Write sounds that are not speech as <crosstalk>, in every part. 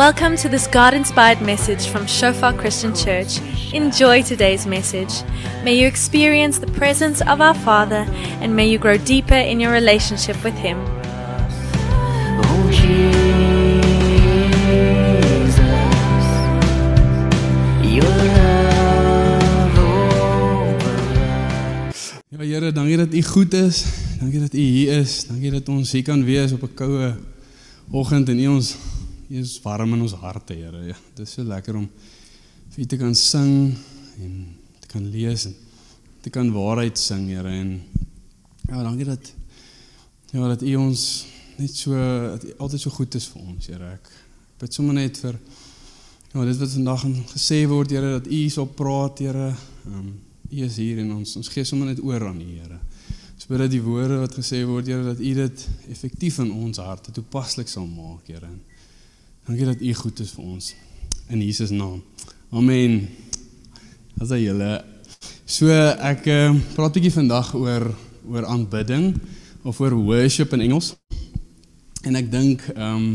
Welcome to this God inspired message from Shofar Christian Church. Enjoy today's message. May you experience the presence of our Father and may you grow deeper in your relationship with Him. Oh Jesus, your love overruns. Ja Here, dankie dat U goed is. Dankie dat U hier is. Dankie dat ons hier kan wees op 'n koue oggend en U ons U is warm in ons harte, Here. Ja, dit is so lekker om vir U te kan sing en te kan lees en te kan waarheid sing, Here. En ja, dankie dat ja, dat U ons net so altyd so goed is vir ons, Here. Ek bid sommer net vir ja, dit wat vandag gesê word, Here, dat U sal praat, Here. Um, U is hier en ons ons gee sommer net oor aan U, Here. Ons bid dat die woorde wat gesê word, Here, dat U dit effektief in ons harte toepaslik sal maak, Here. Dankie dat U goed is vir ons in Jesus naam. Amen. As jy julle so ek uh, praat 'n bietjie vandag oor oor aanbidding of oor worship in Engels. En ek dink ehm um,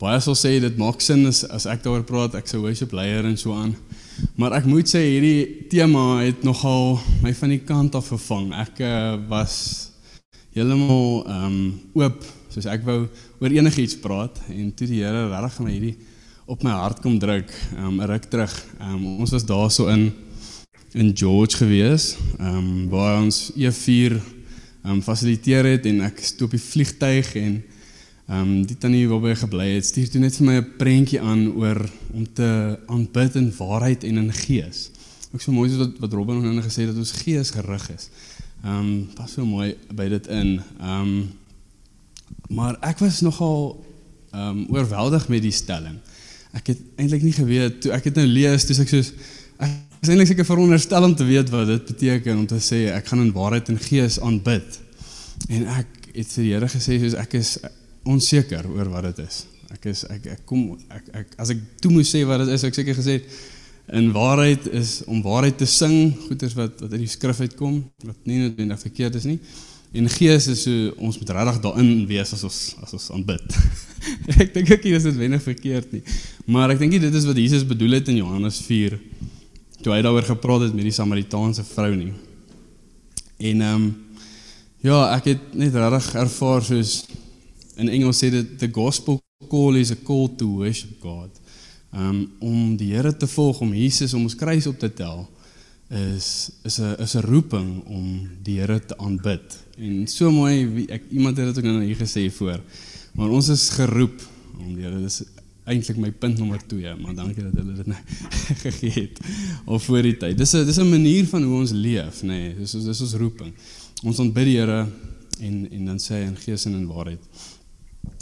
baie sal sê dit maak sin as as ek daaroor praat, ek se worship leier en so aan. Maar ek moet sê hierdie tema het nogal my van die kant af vervang. Ek uh, was heeltemal ehm um, oop soos ek wou oor enigiets praat en toe die Here regtig my hierdie op my hart kom druk um, 'n ruk terug. Um, ons was daarso in in George gewees, ehm um, waar ons E4 ehm um, fasiliteer het en ek stoop die vliegtyg en ehm um, die tannie waarby gebly het, stuur toe net vir my 'n prentjie aan oor om te aanbid in waarheid en in gees. Ook so mooi soos wat wat Robin nou gesê het dat ons gees gerig is. Ehm um, pas so mooi by dit in. Ehm um, maar ek was nogal ehm um, oorweldig met die stelling. Ek het eintlik nie geweet toe ek dit nou lees, toe ek soos ek is eintlik seker veronderstel om te weet wat dit beteken om te sê ek gaan in waarheid en gees aanbid. En ek het vir die Here gesê soos ek is onseker oor wat dit is. Ek is ek ek kom ek ek as ek toe moes sê wat dit is, ek seker gesê in waarheid is om waarheid te sing, goeders wat wat uit die skrif uitkom, wat nie noodwendig verkeerd is nie. En gees is so ons moet regtig daarin wees as ons as ons aanbid. <laughs> ek dink ek is dit wenig verkeerd nie. Maar ek dink dit is wat Jesus bedoel het in Johannes 4 toe hy daaroor gepraat het met die Samaritaanse vrou nie. En ehm um, ja, ek het net regtig ervaar soos in Engels sê dit the gospel call is a call to worship God. Um om die Here te volg, om Jesus om ons kruis op te tel is is 'n is 'n roeping om die Here te aanbid. En so mooi ek iemand het dit ook nou hier gesê voor. Maar ons is geroep om die Here dis eintlik my punt nommer 2, maar dankie dat hulle dit nou <laughs> gegee het of voor die tyd. Dis 'n dis 'n manier van hoe ons leef, nê. Nee, dis dis ons roeping. Ons aanbid die Here en en dan sê hy in gees en in waarheid.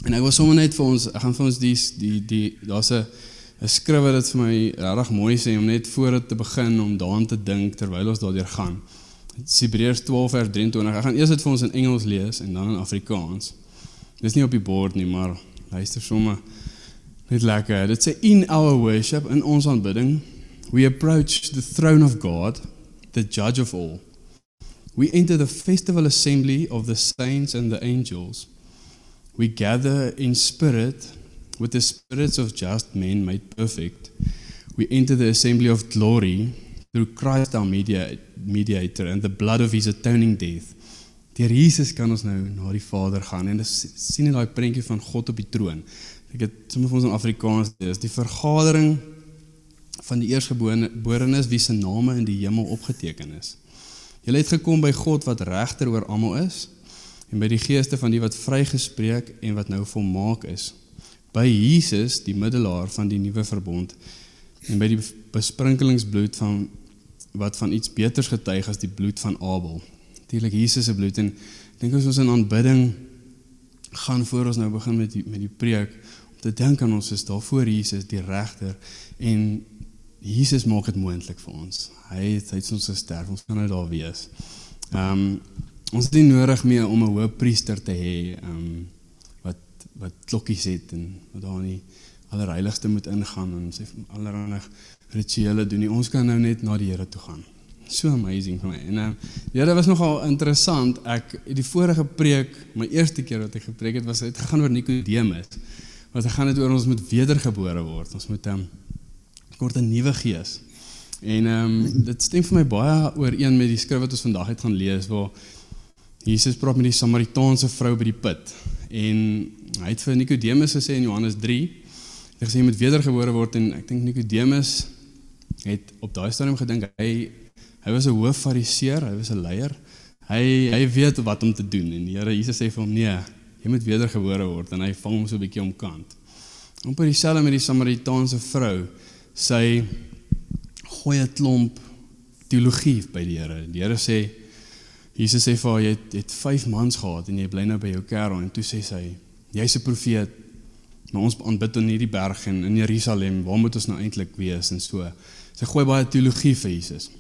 En ek wil sommer net vir ons, ek gaan vir ons die die die daar's 'n 'n skrif wat dit vir my regtig mooi sê om net voor dit te begin om daaraan te dink terwyl ons daardeur gaan. Hebreërs 12 vers 23. Ek gaan eers dit vir ons in Engels lees en dan in Afrikaans. Dis nie op die bord nie, maar luister sommer net lekker. Dit sê in our worship in ons aanbidding we approach the throne of God, the judge of all. We enter the festival assembly of the saints and the angels. We gather in spirit with the spirits of just men made perfect. We enter the assembly of glory through Christ our media, mediator and the blood of his atoning death. Deur Jesus kan ons nou na die Vader gaan en dis sien jy daai prentjie van God op die troon. Ek het sommer vir ons in Afrikaans dis die vergadering van die eersgeborenes wie se name in die hemel opgeteken is. Julle het gekom by God wat regter oor almal is en by die geeste van die wat vrygespreek en wat nou volmaak is. By Jesus, die middelaar van die nuwe verbond en by die besprinkelingsbloed van wat van iets beters getuig as die bloed van Abel. Natuurlik Jesus se bloed en dink as ons in aanbidding gaan voor ons nou begin met die, met die preek om te dink aan ons is daar voor Jesus die regter en Jesus maak dit moontlik vir ons. Hy het hy het ons gesterf, ons kan nou daar wees. Ehm um, ons het nie nodig meer om 'n hoëpriester te hê ehm um, wat klokkies het en wat daar nie allerheiligste moet ingaan en sê allerlei rituele doen nie. Ons kan nou net na die Here toe gaan. So amazing vir my. En ehm uh, ja, dit was nogal interessant. Ek die vorige preek, my eerste keer wat ek gepreek het, was dit gegaan oor Nikodemus wat gaan dit oor ons moet wedergebore word. Ons moet ehm um, kort 'n nuwe gees. En ehm um, dit stem vir my baie ooreen met die skrif wat ons vandag uit gaan lees waar Jesus praat met die Samaritaanse vrou by die put. En hy het vir Nikodemus gesê in Johannes 3, hy gesê jy moet wedergebore word en ek dink Nikodemus het op daai stadium gedink hy hy was 'n hoof fariseer, hy was 'n leier. Hy hy weet wat om te doen en die Here Jesus sê vir hom nee, jy moet wedergebore word en hy vang hom so 'n bietjie omkant. Amper dieselfde met die Samaritaanse vrou. Sy gooi 'n klomp teologie by die Here. Die Here sê Jesus sê vir haar jy het, het 5 mans gehad en jy bly nou by jou kerel en toe sê sy jy's 'n profeet. Maar ons aanbid in hierdie berg en in Jerusalem, waar moet ons nou eintlik wees en so. Sy gooi baie teologie vir Jesus.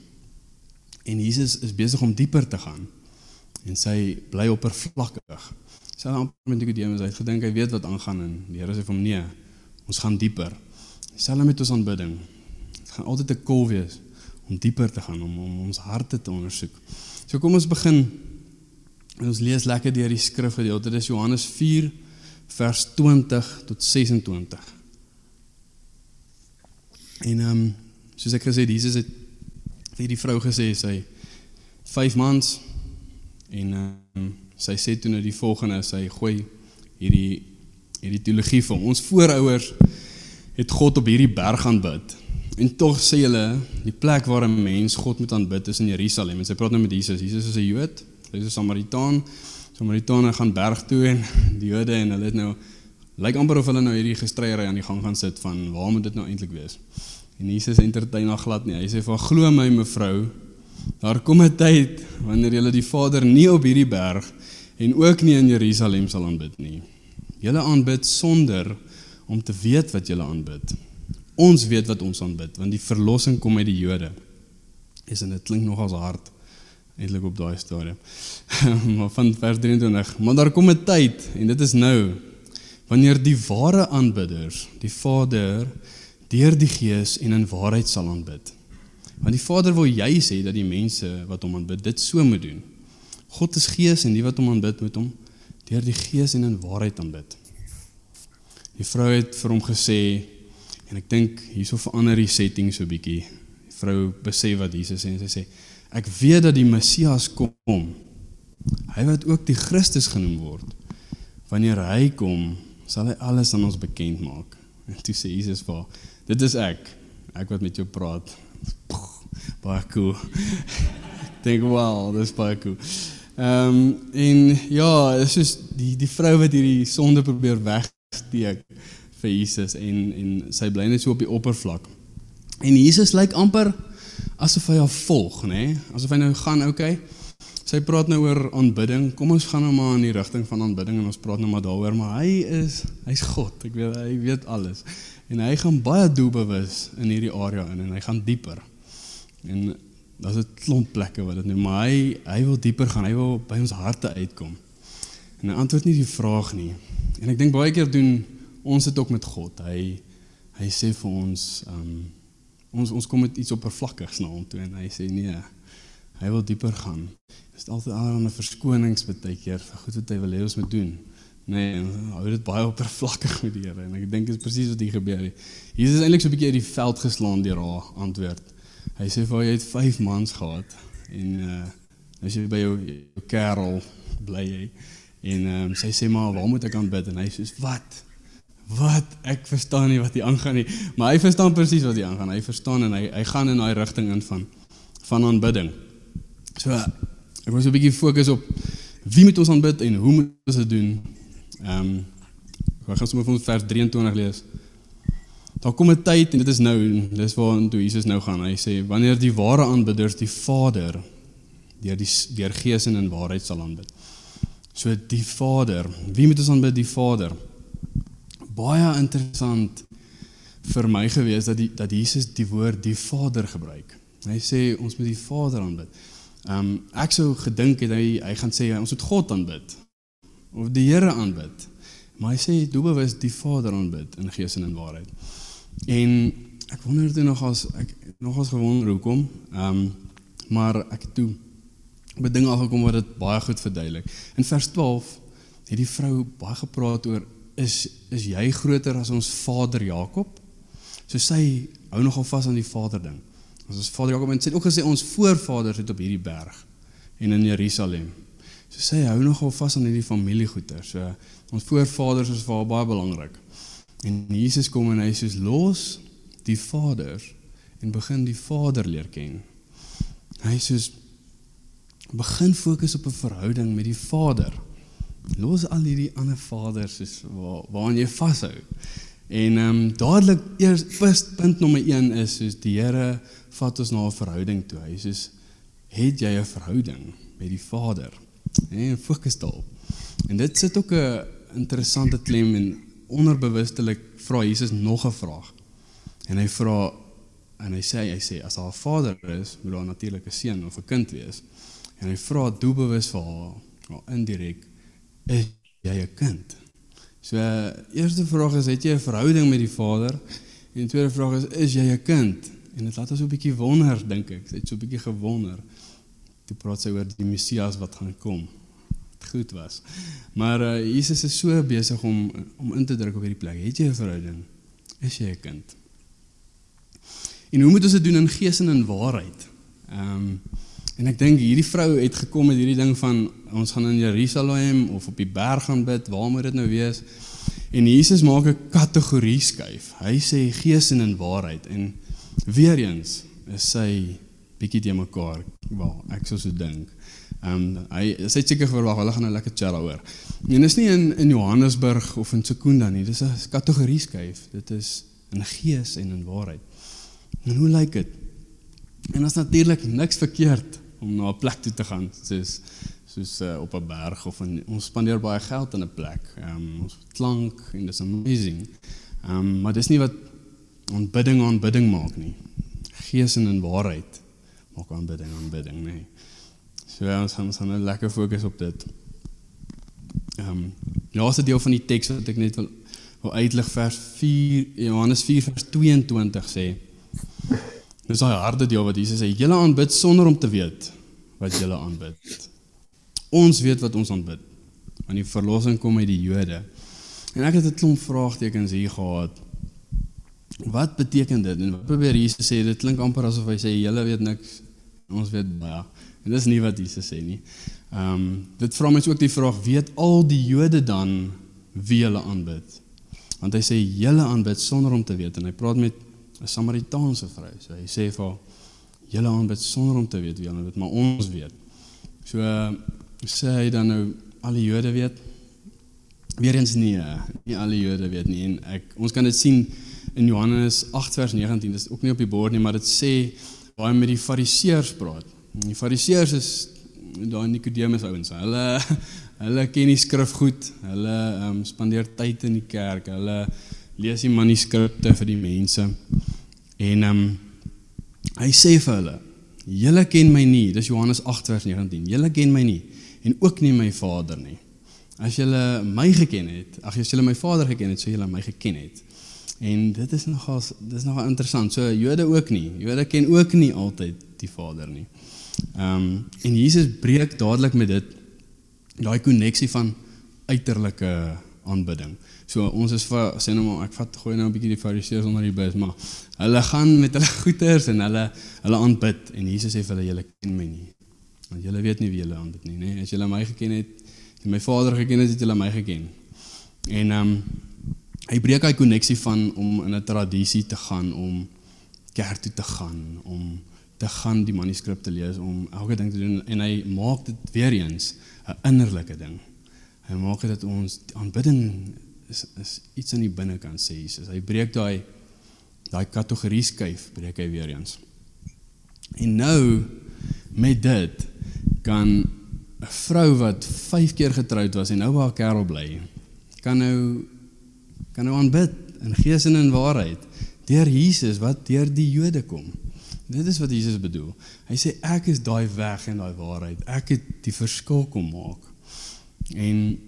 En Jesus is besig om dieper te gaan. En sy bly oppervlakkig. Sy het amper met Nikodemus uit gedink hy weet wat aangaan en die Here sê vir hom nee, ons gaan dieper. Selfs met ons aanbidding. Dit gaan altyd 'n kol wees om dieper te gaan om, om ons harte te ondersoek. So kom ons begin. Ons lees lekker deur die skrifgedeelte. Dit is Johannes 4 vers 20 tot 26. En ehm um, soos ek gesê Jesus het vir die vrou gesê sy vyf mans en ehm um, sy sê toe nou die volgende sy gooi hierdie hierdie teologie vir ons voorouers het God op hierdie berg aanbid. En tog sê hulle die plek waar 'n mens God moet aanbid is in Jerusalem. En sy praat nou met Jesus. Jesus is 'n Jood, hy is 'n Samaritaan. Samaritane gaan berg toe en <laughs> die Jode en hulle het nou lyk amper of hulle nou hierdie gestryery aan die gang gaan sit van waar moet dit nou eintlik wees? En Jesus entertain haar glad nie. Hy sê vir glo my mevrou, daar kom 'n tyd wanneer jy die Vader nie op hierdie berg en ook nie in Jerusalem sal aanbid nie. Julle aanbid sonder om te weet wat julle aanbid. Ons weet wat ons aanbid want die verlossing kom uit die Jode. Is en dit klink nogals hard eintlik op daai stadium. <laughs> maar van vers 23, maar daar kom 'n tyd en dit is nou wanneer die ware aanbidders die Vader deur die Gees en in waarheid sal aanbid. Want die Vader wil jy sê dat die mense wat hom aanbid dit so moet doen. God is Gees en die wat hom aanbid moet hom deur die Gees en in waarheid aanbid. Die vrou het vir hom gesê en ek dink hierso verander die setting so bietjie. Die vrou besef wat Jesus sê en sy sê ek weet dat die Messias kom. Hy wat ook die Christus genoem word. Wanneer hy kom, sal hy alles aan ons bekend maak. En toe sê Jesus vir dit is ek. Ek wat met jou praat. <laughs> Baie cool. <laughs> Dink wow, dis baie cool. Ehm um, en ja, dit is die die vrou wat hierdie sonde probeer wegsteek vir Jesus en en sy bly net so op die oppervlak. En Jesus lyk amper asof hy haar volg, nê? Nee? Asof hy nou gaan, okay. Sy praat nou oor aanbidding. Kom ons gaan nou maar in die rigting van aanbidding en ons praat nou maar daaroor, maar hy is hy's God. Ek weet hy weet alles. En hy gaan baie doelbewus in hierdie area in en hy gaan dieper. En daar's 'n klomp plekke wat dit nou, maar hy hy wil dieper gaan. Hy wil by ons harte uitkom. En hy antwoord nie die vraag nie. En ek dink baie keer doen ons dit ook met God. Hy hy sê vir ons um ons ons kom met iets oppervlakkigs na hom toe en hy sê nee. Hy wil dieper gaan. Dit is altyd aan 'n verskonings baie keer vir goed wat hy wil hê ons moet doen. Nee, hou dit baie oppervlakkig met die Here en ek dink dit is presies wat hier gebeur het. Jesus is eintlik so 'n bietjie uit die veld geslaan deur haar antwoord. Hy sê vir jy het 5 mans gehad en uh as jy by jou, jou kerel bly jy en um, sy sê maar waar moet ek aanbid en hy sê wat wat ek verstaan nie wat hier aangaan nie, maar hy verstaan presies wat hier aangaan. Hy verstaan en hy hy gaan in daai rigting in van van aanbidding. So ek wil so 'n bietjie fokus op wie moet ons aanbid en hoe moet ons dit doen? Ehm um, ek gaan sommer van vers 23 lees. Daar kom 'n tyd en dit is nou, dis waar toe Jesus nou gaan. Hy sê wanneer die ware aanbidders die Vader deur die deur Gees en in waarheid sal aanbid. So die Vader, wie moet ons aanbid? Die Vader baie interessant vir my gewees dat die dat Jesus die woord die Vader gebruik. Hy sê ons moet die Vader aanbid. Ehm um, ek sou gedink het hy hy gaan sê ons moet God aanbid of die Here aanbid. Maar hy sê doelbewus die Vader aanbid in gees en in waarheid. En ek wonder toe nog as ek nog as gewonder hoekom. Ehm um, maar ek toe by dinge afgekom wat dit baie goed verduidelik. In vers 12 het die vrou baie gepraat oor is is jy groter as ons vader Jakob? So sy hou nogal vas aan die vader ding. Ons is vader Jakob en sy het ook gesê ons voorvaders het op hierdie berg en in Jerusalem. So sy hou nogal vas aan hierdie familiegoeder. So ons voorvaders is vir haar baie belangrik. En Jesus kom en hy sê los die Vader en begin die Vader leer ken. Hy sê begin fokus op 'n verhouding met die Vader. Los al hierdie ander vaders soos waar waaraan jy vashou. En ehm um, dadelik eers first punt nommer 1 is soos die Here vat ons na 'n verhouding toe. Hy sê het jy 'n verhouding met die Vader? En fokus daarop. En dit sit ook 'n interessante klem en onderbewustelik vra Jesus nog 'n vraag. En hy vra en hy sê hy sê as daar 'n vader is, moet daar natuurlik 'n seun of 'n kind wees. En hy vra doelbewus vir haar, maar indirek is jy 'n kind? So eerste vraag is het jy 'n verhouding met die Vader? En tweede vraag is is jy 'n kind? En dit laat ons so 'n bietjie wonder dink ek. Sy het so 'n bietjie gewonder. Toe praat sy oor die Messias wat gaan kom. Het goed was. Maar uh, Jesus is so besig om om in te druk op hierdie plek. Het jy 'n verhouding? Is jy 'n kind? En hoe moet ons dit doen in gees en in waarheid? Ehm um, En ek dink hierdie vrou het gekom met hierdie ding van ons gaan in Jerusalem of op die berg gaan bid, waar moet dit nou wees? En Jesus maak 'n kategorie skuif. Hy sê gees en in waarheid en weer eens is sy bietjie te mekaar. Wel, ek sou so dink. Ehm um, hy sê seker verwag hulle gaan 'n lekker chat daaroor. En dis nie in in Johannesburg of in Sekunda nie, dis 'n kategorie skuif. Dit is in gees en in waarheid. En hoe lyk dit? En ons natuurlik niks verkeerd om na 'n plek toe te gaan soos soos uh, op 'n berg of in, ons spandeer baie geld in 'n plek. Ehm um, ons klank en dis amazing. Ehm um, maar dis nie wat aanbidding aanbidding maak nie. Gees en in waarheid maak aanbidding aanbidding, nee. So ja, ons gaan ons gaan nou lekker fokus op dit. Ehm um, laaste deel van die teks wat ek net wil wil uitlig vers 4 Johannes 4 vers 22 sê Dis daai harde deel wat Jesus sê, julle aanbid sonder om te weet wat julle aanbid. Ons weet wat ons aanbid. Want die verlossing kom uit die Jode. En ek het 'n klomp vraagtekens hier gehad. Wat beteken dit? En wat probeer Jesus sê? Dit klink amper asof hy sê julle weet niks. Ons weet baie. En dis nie wat Jesus sê nie. Ehm um, dit vra mens ook die vraag, weet al die Jode dan wie hulle aanbid? Want hy sê julle aanbid sonder om te weet en hy praat met 'n Samaritaanse vrou. So hy sê vir julle aanbid sonder om te weet wie hulle dit maar ons weet. So sê hy dan nou al die Jode weet Weerens nie, nie al die Jode weet nie en ek ons kan dit sien in Johannes 8 vers 19. Dit is ook nie op die bord nie, maar dit sê hy met die Fariseërs praat. Die Fariseërs is daai Nikodemus ouens. Hulle <laughs> hulle ken die skrif goed. Hulle ehm um, spandeer tyd in die kerk. Hulle lees die manuskripte vir die mense. En ehm um, hy sê vir hulle: "Julle ken my nie." Dis Johannes 8 vers 19. "Julle ken my nie en ook nie my Vader nie. As julle my geken het, ag as julle my Vader geken het, sou julle my geken het." En dit is nogal dis nogal interessant. So Jode ook nie. Jode ken ook nie altyd die Vader nie. Ehm um, en Jesus breek dadelik met dit daai koneksie van uiterlike aanbidding. So ons is vir sê nou maar ek vat gooi nou 'n bietjie die fariseërs onder die bus, maar hulle gaan met hulle <laughs> goeders en hulle hulle aanbid en Jesus sê vir hulle julle ken my nie. Want julle weet nie wie julle aanbid nie, nê? As julle my geken het, en my Vader geken het, het julle my geken. En ehm um, hy breek hy koneksie van om in 'n tradisie te gaan om kerk toe te gaan, om te gaan die manuskrip te lees, om elke ding te doen en hy maak dit weer eens 'n innerlike ding. Hy maak dit ons aanbidding is is iets aan die binnekant sê Jesus. Hy breek daai daai kategorie skuif, breek hy weer eens. En nou met dit kan 'n vrou wat 5 keer getroud was en nou by haar kerel bly, kan nou kan nou aanbid in gees en in waarheid deur Jesus wat deur die Jode kom. Dit is wat Jesus bedoel. Hy sê ek is daai weg en daai waarheid. Ek het die verskil kom maak. En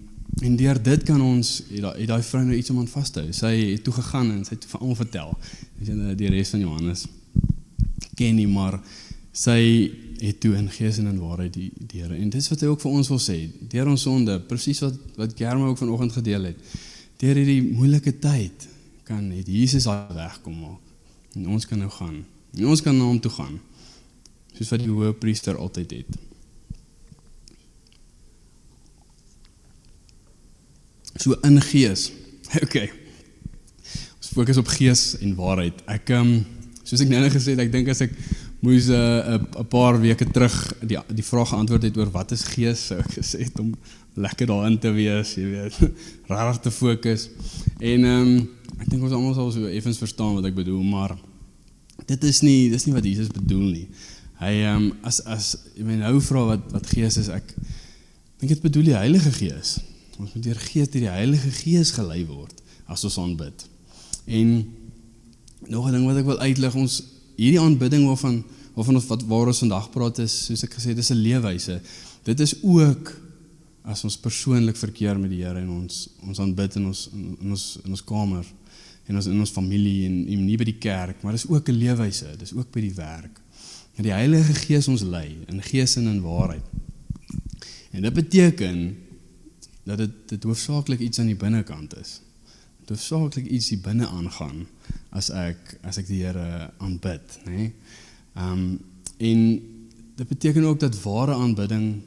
En deur dit kan ons het daai vrou nou iets om aan vas te hou. Sy het toe gegaan en sy het vir almal vertel. Dis in die res van Johannes. Ken nie maar sy het toe in gees en in waarheid die die Here. En dis wat hy ook vir ons wil sê. Deur ons sonde, presies wat wat Germa ook vanoggend gedeel het. deur hierdie moeilike tyd kan net Jesus daai weg kom maak. En ons kan nou gaan. En ons kan na hom toe gaan. Soos wat die hoëpriester altyd het. So in gees. <laughs> Okay. Ons fokus op gees en waarheid. Ek ehm um, soos ek nou net gesê het, ek dink as ek moes 'n uh, 'n paar weke terug die die vraag geantwoord het oor wat is gees, sou ek gesê het om lekker daarin te wees, jy weet, <laughs> regtig te fokus. En ehm um, ek dink ons almal sal so effens verstaan wat ek bedoel, maar dit is nie dis nie wat Jesus bedoel nie. Hy ehm um, as as jy my nou vra wat wat gees is, ek dink dit bedoel die Heilige Gees. Ons moet deur gees deur die Heilige Gees gelei word as ons aanbid. En nog 'n ding wat ek wil uitlig, ons hierdie aanbidding waarvan waarvan ons wat waar ons vandag praat is, soos ek gesê het, dis 'n leefwyse. Dit is ook as ons persoonlik verkeer met die Here en ons ons aanbid in ons in ons in ons kamer en ons in ons familie en, en nie by die kerk, maar dis ook 'n leefwyse, dis ook by die werk. En die Heilige Gees ons lei in gees en in waarheid. En dit beteken dat dit dit hoofsaaklik iets aan die binnekant is. Dit hoofsaaklik iets hier binne aangaan as ek as ek die Here aanbid, nê? Nee? Ehm um, en dit beteken ook dat ware aanbidding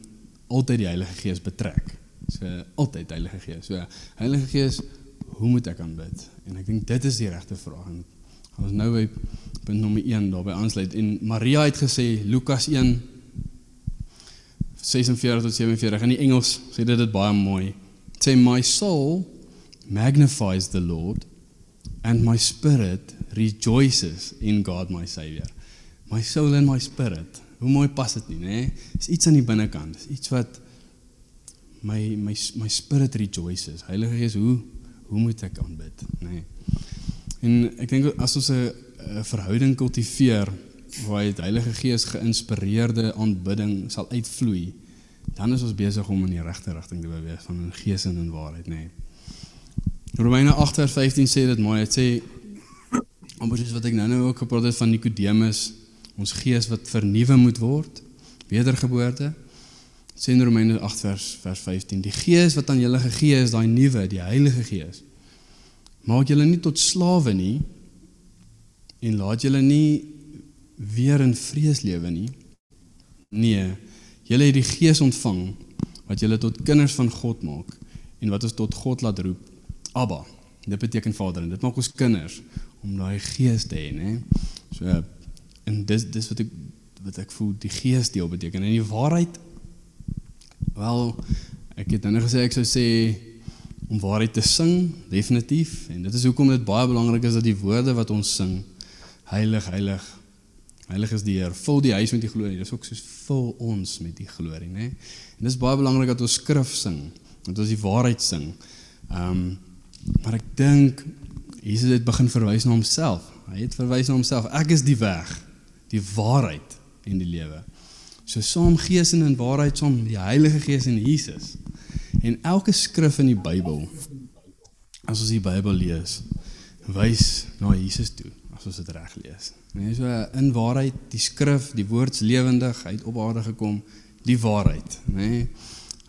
altyd die Heilige Gees betrek. So altyd Heilige Gees. So Heilige Gees, hoe moet ek aanbid? En ek dink dit is die regte vraag. En ons nou by punt nommer 1 daarby aansluit en Maria het gesê Lukas 1 46 tot 47 in die Engels sê dit dit baie mooi. It sê my soul magnifies the Lord and my spirit rejoices in God my savior. My soul and my spirit. Hoe mooi pas dit nie, nê? Dis iets aan die binnekant. Dis iets wat my my my spirit rejoices. Heilige Gees, hoe hoe moet ek aanbid, nê? En ek dink as ons 'n verhouding kultiveer waar die Heilige Gees geïnspireerde aanbidding sal uitvloei, dan is ons besig om in die regte rigting te beweeg van in gees en in waarheid, nê. Romeine 8:15 sê dit mooi. Dit sê amper soos wat ek nou-nou ook gepraat het van Nikodemus, ons gees wat vernuwe moet word, wedergeboorte. Sê in Romeine 8 vers vers 15, die gees wat aan julle gegee is, daai nuwe, die Heilige Gees, maak julle nie tot slawe nie en laat julle nie weer in vrees lewe nie. Nee, julle het die Gees ontvang wat julle tot kinders van God maak en wat ons tot God laat roep, Abba. Dit beteken Vader en dit maak ons kinders om daai Gees te hê, né? So en dis dis wat ek wat ek voel die Gees deel beteken en die waarheid wel ek het nou gesê ek sou sê om waarheid te sing definitief en dit is hoekom dit baie belangrik is dat die woorde wat ons sing heilig heilig heilig is die Heer vul die huis met die glorie. Dis ook soos vul ons met die glorie nê en dis baie belangrik dat ons skrif sing dat ons die waarheid sing. Ehm um, maar ek dink Jesus het begin verwys na homself. Hy het verwys na homself. Ek is die weg die waarheid en die lewe. So saam gees en in waarheid saam die Heilige Gees en Jesus. En elke skrif in die Bybel as ons die Bybel lees wys na Jesus toe as ons dit reg lees. Nee so in waarheid die skrif die woords lewendig uit op aarde gekom die waarheid nê nee?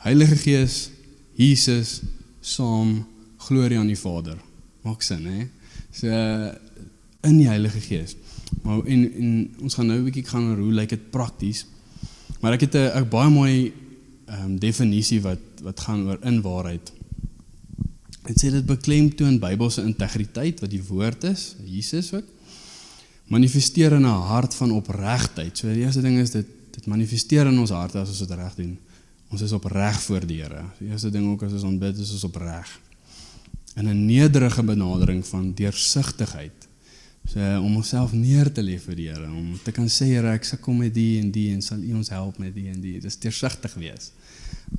Heilige Gees Jesus saam glorie aan die Vader. Maak sin hè so in die Heilige Gees. Maar en en ons gaan nou 'n bietjie gaan oor hoe lyk dit prakties. Maar ek het 'n baie mooi ehm um, definisie wat wat gaan oor in waarheid. Dit sê dit beklemtoon Bybelse integriteit wat die woord is Jesus ook manifesteer in 'n hart van opregtheid so die eerste ding is dit dit manifesteer in ons harte as ons dit reg doen ons is opreg voor die Here die eerste ding ook as ons aanbid is ons opreg in 'n nederige benadering van deursigtigheid. So om onsself neer te lê vir die Here, om te kan sê Here, ek sukkel met die en die en sal U ons help met die en die. Dis deursigtig wees.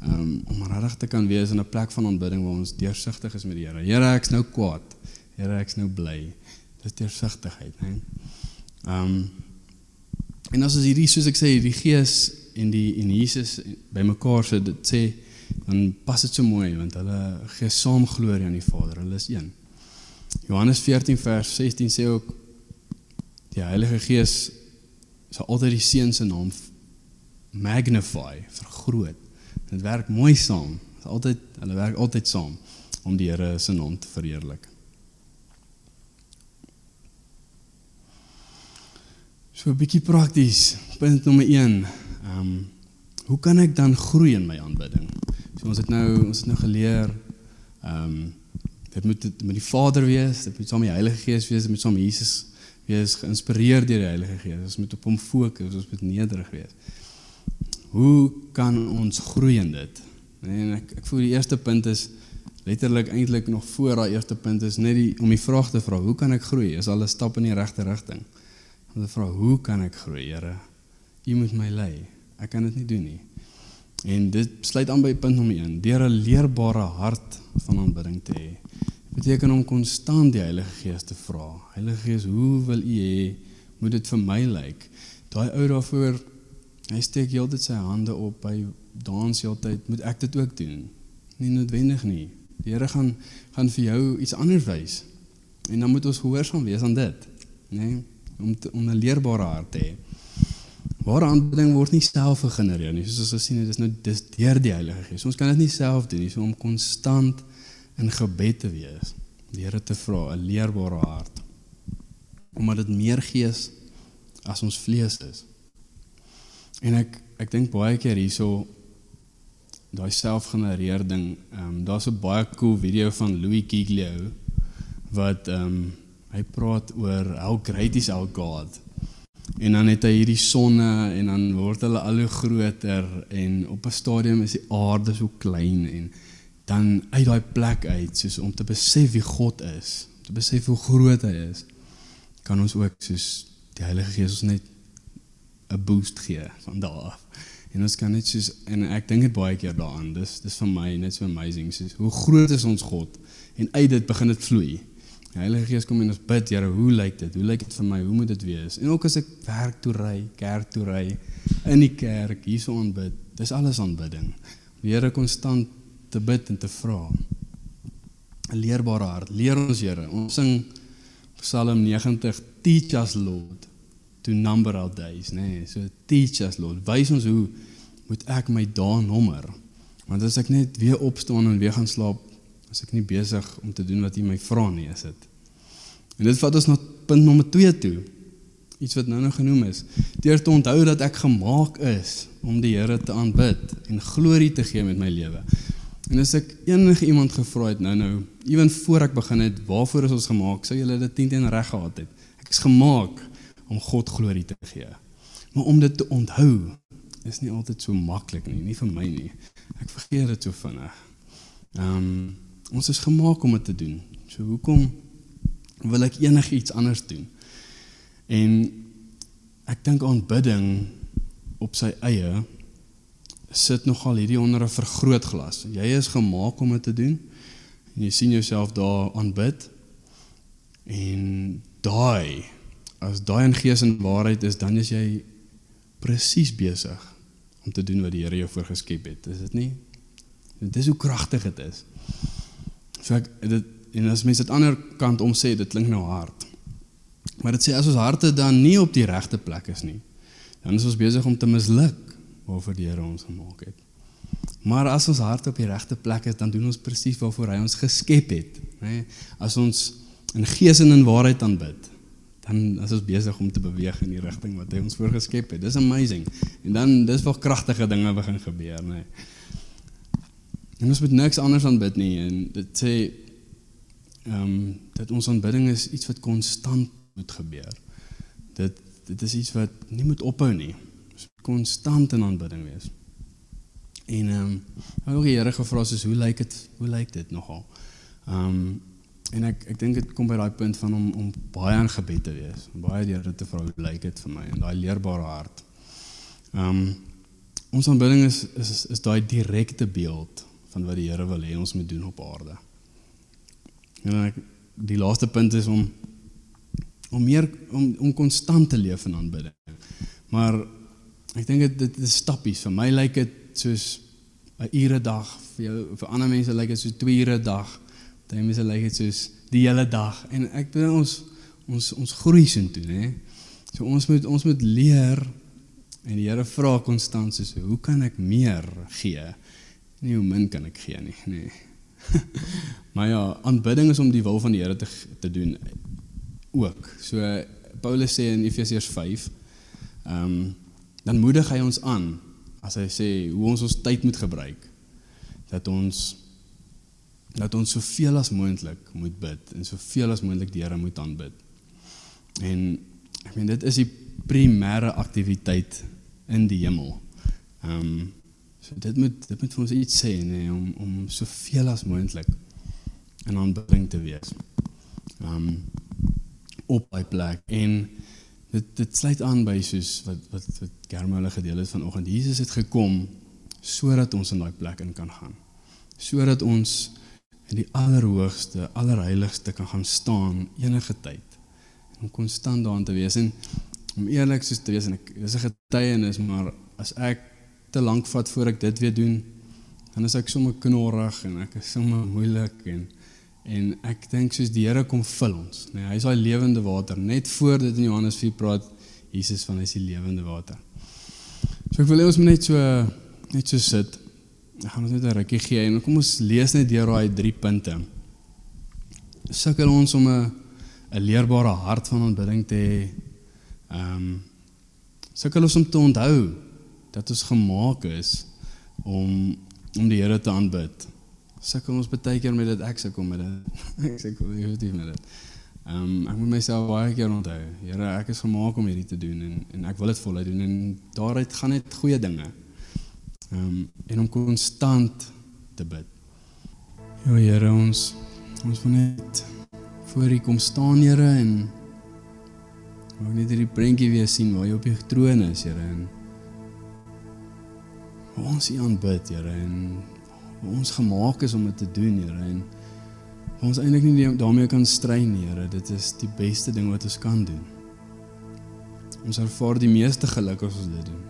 Um, om regtig te kan wees in 'n plek van aanbidding waar ons deursigtig is met die Here. Here, ek's nou kwaad. Here, ek's nou bly. Dis deursigtigheid, hè. Ehm um, en as ons hierdie soos ek sê, die Gees en die en Jesus bymekaar sit, dit sê dan pas dit so mooi want hulle gee saam glorie aan die Vader. Hulle is een. Johannes 14 vers 16 sê ook die Heilige Gees sal altyd die Seun se naam magnify, vergroot. Dit werk mooi saam. Dit altyd hulle werk altyd saam. om die Here se naam te verheerlik. So 'n bietjie prakties. Punt nommer 1. Ehm um, hoe kan ek dan groei in my aanbidding? So ons het nou ons het nou geleer ehm um, dit moet dit moet die Vader wees, dit moet saam met die Heilige Gees wees, dit moet saam met Jesus wees, geïnspireer deur die Heilige Gees. Ons moet op hom fokus, ons moet nederig wees. Hoe kan ons groei in dit? En ek ek voel die eerste punt is letterlik eintlik nog voor daai eerste punt is net die om die vraag te vra, hoe kan ek groei? Is al 'n stap in die regte rigting. Om te vra, hoe kan ek groei, Here? U moet my lei. Ek kan dit nie doen nie. En dit sluit aan by punt nommer 1, deur 'n leerbare hart van aanbidding te hê. Beteken om konstant die Heilige Gees te vra. Heilige Gees, hoe wil U hê moet dit vir my lyk? Daai ou daarvoor hy steek heeltyd sy hande op, hy dans heeltyd, moet ek dit ook doen? Nie noodwendig nie. Die Here gaan gaan vir jou iets anders wys. En dan moet ons gehoorsaam wees aan dit, nê? Nee? Om te, om 'n leerbare hart te hê. Ware aanbidding word nie self gegenereer nie. Soos ons gesien het, dis nou dis deur die Heilige Gees. Ons kan dit nie self doen nie, so om konstant in gebed te wees. Die Here te vra 'n leerbare hart. Omdat dit meer gees as ons vlees is. En ek ek dink baie keer hierso daai selfgenereer ding. Ehm um, daar's 'n baie cool video van Louis Giglio wat ehm um, hy praat oor how great is our God. En dan het hy hierdie sonne en dan word hulle al hoe groter en op 'n stadium is die aarde so klein en dan uit daai plek uit soos om te besef wie God is, om te besef hoe groot hy is, kan ons ook soos die Heilige Gees ons net 'n boost gee van daar af. En ons kan net soos en ek dink dit baie keer daaraan. Dis dis vir my net so amazing soos hoe groot is ons God en uit dit begin dit vloei. Heilige Gees kom en ons bid, Here, hoe lyk dit? Hoe lyk dit vir my? Hoe moet dit wees? En ook as ek werk toe ry, kerk toe ry, in die kerk hierso aanbid, dis alles aanbidding. Die Here konstant te bid en te vra. 'n Leerbare hart. Leer ons, Here. Ons sing Psalm 90, Teach us, Lord, to number our days, nê. Nee, so teach us, Lord. Wys ons hoe moet ek my dae nommer? Want as ek net weer opstaan en weer gaan slaap, as ek nie besig om te doen wat U my vra nie, is dit. En dit vat ons na punt nommer 2 toe. Iets wat nou nog genoem is. Deur te onthou dat ek gemaak is om die Here te aanbid en glorie te gee met my lewe. En as ek enige iemand gevra het nou nou, ewen voor ek begin het, waarvoor is ons gemaak? Sou julle dit 10 teen reg gehad het? Ek is gemaak om God glorie te gee. Maar om dit te onthou is nie altyd so maklik nie, nie vir my nie. Ek vergeet dit so vinnig. Ehm um, ons is gemaak om dit te doen. So hoekom wil ek enigiets anders doen? En ek dink aanbidding op sy eie sit nogal hierdie onder 'n vergrootglas. Jy is gemaak om dit te doen en jy sien jouself daar aanbid. En daai as daai in gees en waarheid is, dan is jy presies besig om te doen wat die Here jou voorgeskep het. Is dit nie? Dit is hoe kragtig dit is. So ek dit en as mense dit ander kant om sê, dit klink nou hard. Maar dit sê as ons harte dan nie op die regte plek is nie, dan is ons besig om te misluk waarvoor die Here ons gemaak het. Maar as ons hart op die regte plek is, dan doen ons presies waarvoor hy ons geskep het, nê? As ons in gees en in waarheid aanbid, dan is ons besig om te beweeg in die rigting wat hy ons voorgeskep het. Dis amazing. En dan dis wel kragtige dinge begin gebeur, nê. En ons moet niks anders aanbid nie en dit sê ehm um, dat ons aanbidding is iets wat konstant moet gebeur. Dit dit is iets wat nie moet ophou nie. Ons moet konstant in aanbidding wees. En ehm um, ook die Here gevra soos hoe lyk dit? Hoe lyk dit nogal? Ehm um, en ek ek dink dit kom by daai punt van om om baie aan gebed te wees. Baie die Here te vra hoe lyk dit vir my en daai leerbare hart. Ehm um, ons aanbidding is is is, is daai direkte beeld van wat die Here wil hê ons moet doen op aarde. En ek die laaste punt is om om meer om om konstant te leef in aanbidding. Maar ek dink dit dit is stappies. Vir my lyk dit soos 'n ure dag, vir jou vir ander mense lyk dit so 2 ure dag. Party mense lyk dit soos die hele dag. En ek dink ons ons ons groei sin toe, hè. So ons moet ons moet leer en die Here vra konstant soos hoe kan ek meer gee? Nie hoe min kan ek gee nie, nee. <laughs> maar ja, aanbidding is om die wil van die Here te te doen ook. So Paulus sê in Efesiërs 5, ehm um, dan moedig hy ons aan as hy sê hoe ons ons tyd moet gebruik dat ons dat ons soveel as moontlik moet bid en soveel as moontlik die Here moet aanbid. En ek meen dit is die primêre aktiwiteit in die hemel. Ehm um, so dit moet dit moet vir ons iets sê nê nee, om om soveel as moontlik in aanbidding te wees. Um, op by plek en dit dit sluit aan by soos wat wat wat Germole gedeel het vanoggend. Jesus het gekom sodat ons in daai plek in kan gaan. Sodat ons in die allerhoogste, allerheiligste kan gaan staan enige tyd. En om konstant daarin te wees en om eerlik soos te wees en ek dis 'n getuienis, maar as ek te lank vat voor ek dit weer doen, dan is ek sommer knorrig en ek is sommer moeilik en en ek dink soos die Here kom vul ons, nee, hy is daai lewende water. Net voor dit in Johannes 4 praat Jesus van hy is die lewende water. So ek wil hê ons moet net so net so sit Ek gaan ons net 'n rukkie gee en kom ons lees net deur daai drie punte. Sukkel ons om 'n 'n leerbare hart van aanbidding te hê. Ehm um, sukkel ons om te onthou dat ons gemaak is om om die Here te aanbid. Sukkel ons baie keer met dit ek sukkel met dit. <laughs> ek sukkel definitief met dit. Ehm um, ek moet myself baie keer onthou. Here, ek is gemaak om hierdie te doen en en ek wil dit voluit doen en daaruit gaan net goeie dinge. Ehm um, en om konstant te bid. Ja Here, ons ons wil net voor U kom staan, Here, en maak net hierdie prentjie weer sien waar jy op die troon is, Here, en ons U aanbid, Here, en ons gemaak is om dit te doen, Here, en ons eintlik nie daarmee kan stry nie, Here. Dit is die beste ding wat ons kan doen. Ons ervaar die meeste geluk as ons dit doen.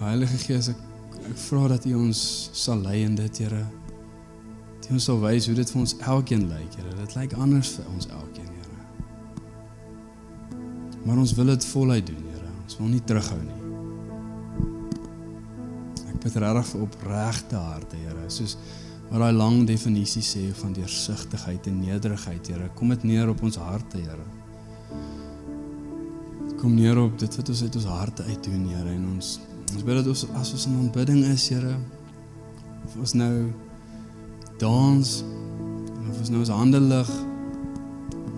Heilige Gees, ek ek vra dat U ons sal lei in dit, Here. Dat U ons sal wys hoe dit vir ons elkeen lyk, Here. Dit lyk anders vir ons elkeen, Here. Maar ons wil dit voluit doen, Here. Ons wil nie terughou nie. Bid regtig opregte harte, Here, soos wat daai lang definisie sê van deursigtigheid en nederigheid, Here. Kom dit neer op ons harte, Here. Kom neer op dit wat ons uit ons harte uit doen, Here, en ons Ons bid dat ons as ons in aanbidding is, Here, of ons nou dans, of ons nou ons hande lig,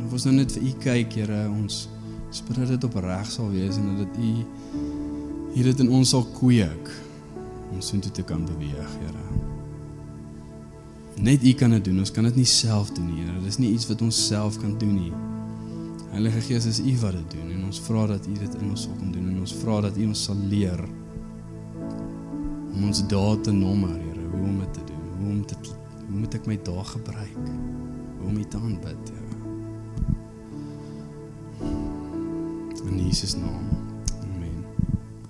of ons nou net vir U kyk, Here, ons bid dat dit opreg sal wees en dat dit U hier dit in ons sal kweek om so toe te kan beweeg, Here. Net U kan dit doen. Ons kan dit nie self doen nie, Here. Dis nie iets wat ons self kan doen nie. Heilige Gees, is U wat dit doen en ons vra dat U dit in ons sal kom doen en ons vra dat U ons sal leer om ons dae te nommer, Here, hoe om dit te doen, hoe om dit hoe moet ek my dae gebruik? Hoe om dit aanbid, Here? In Jesus naam.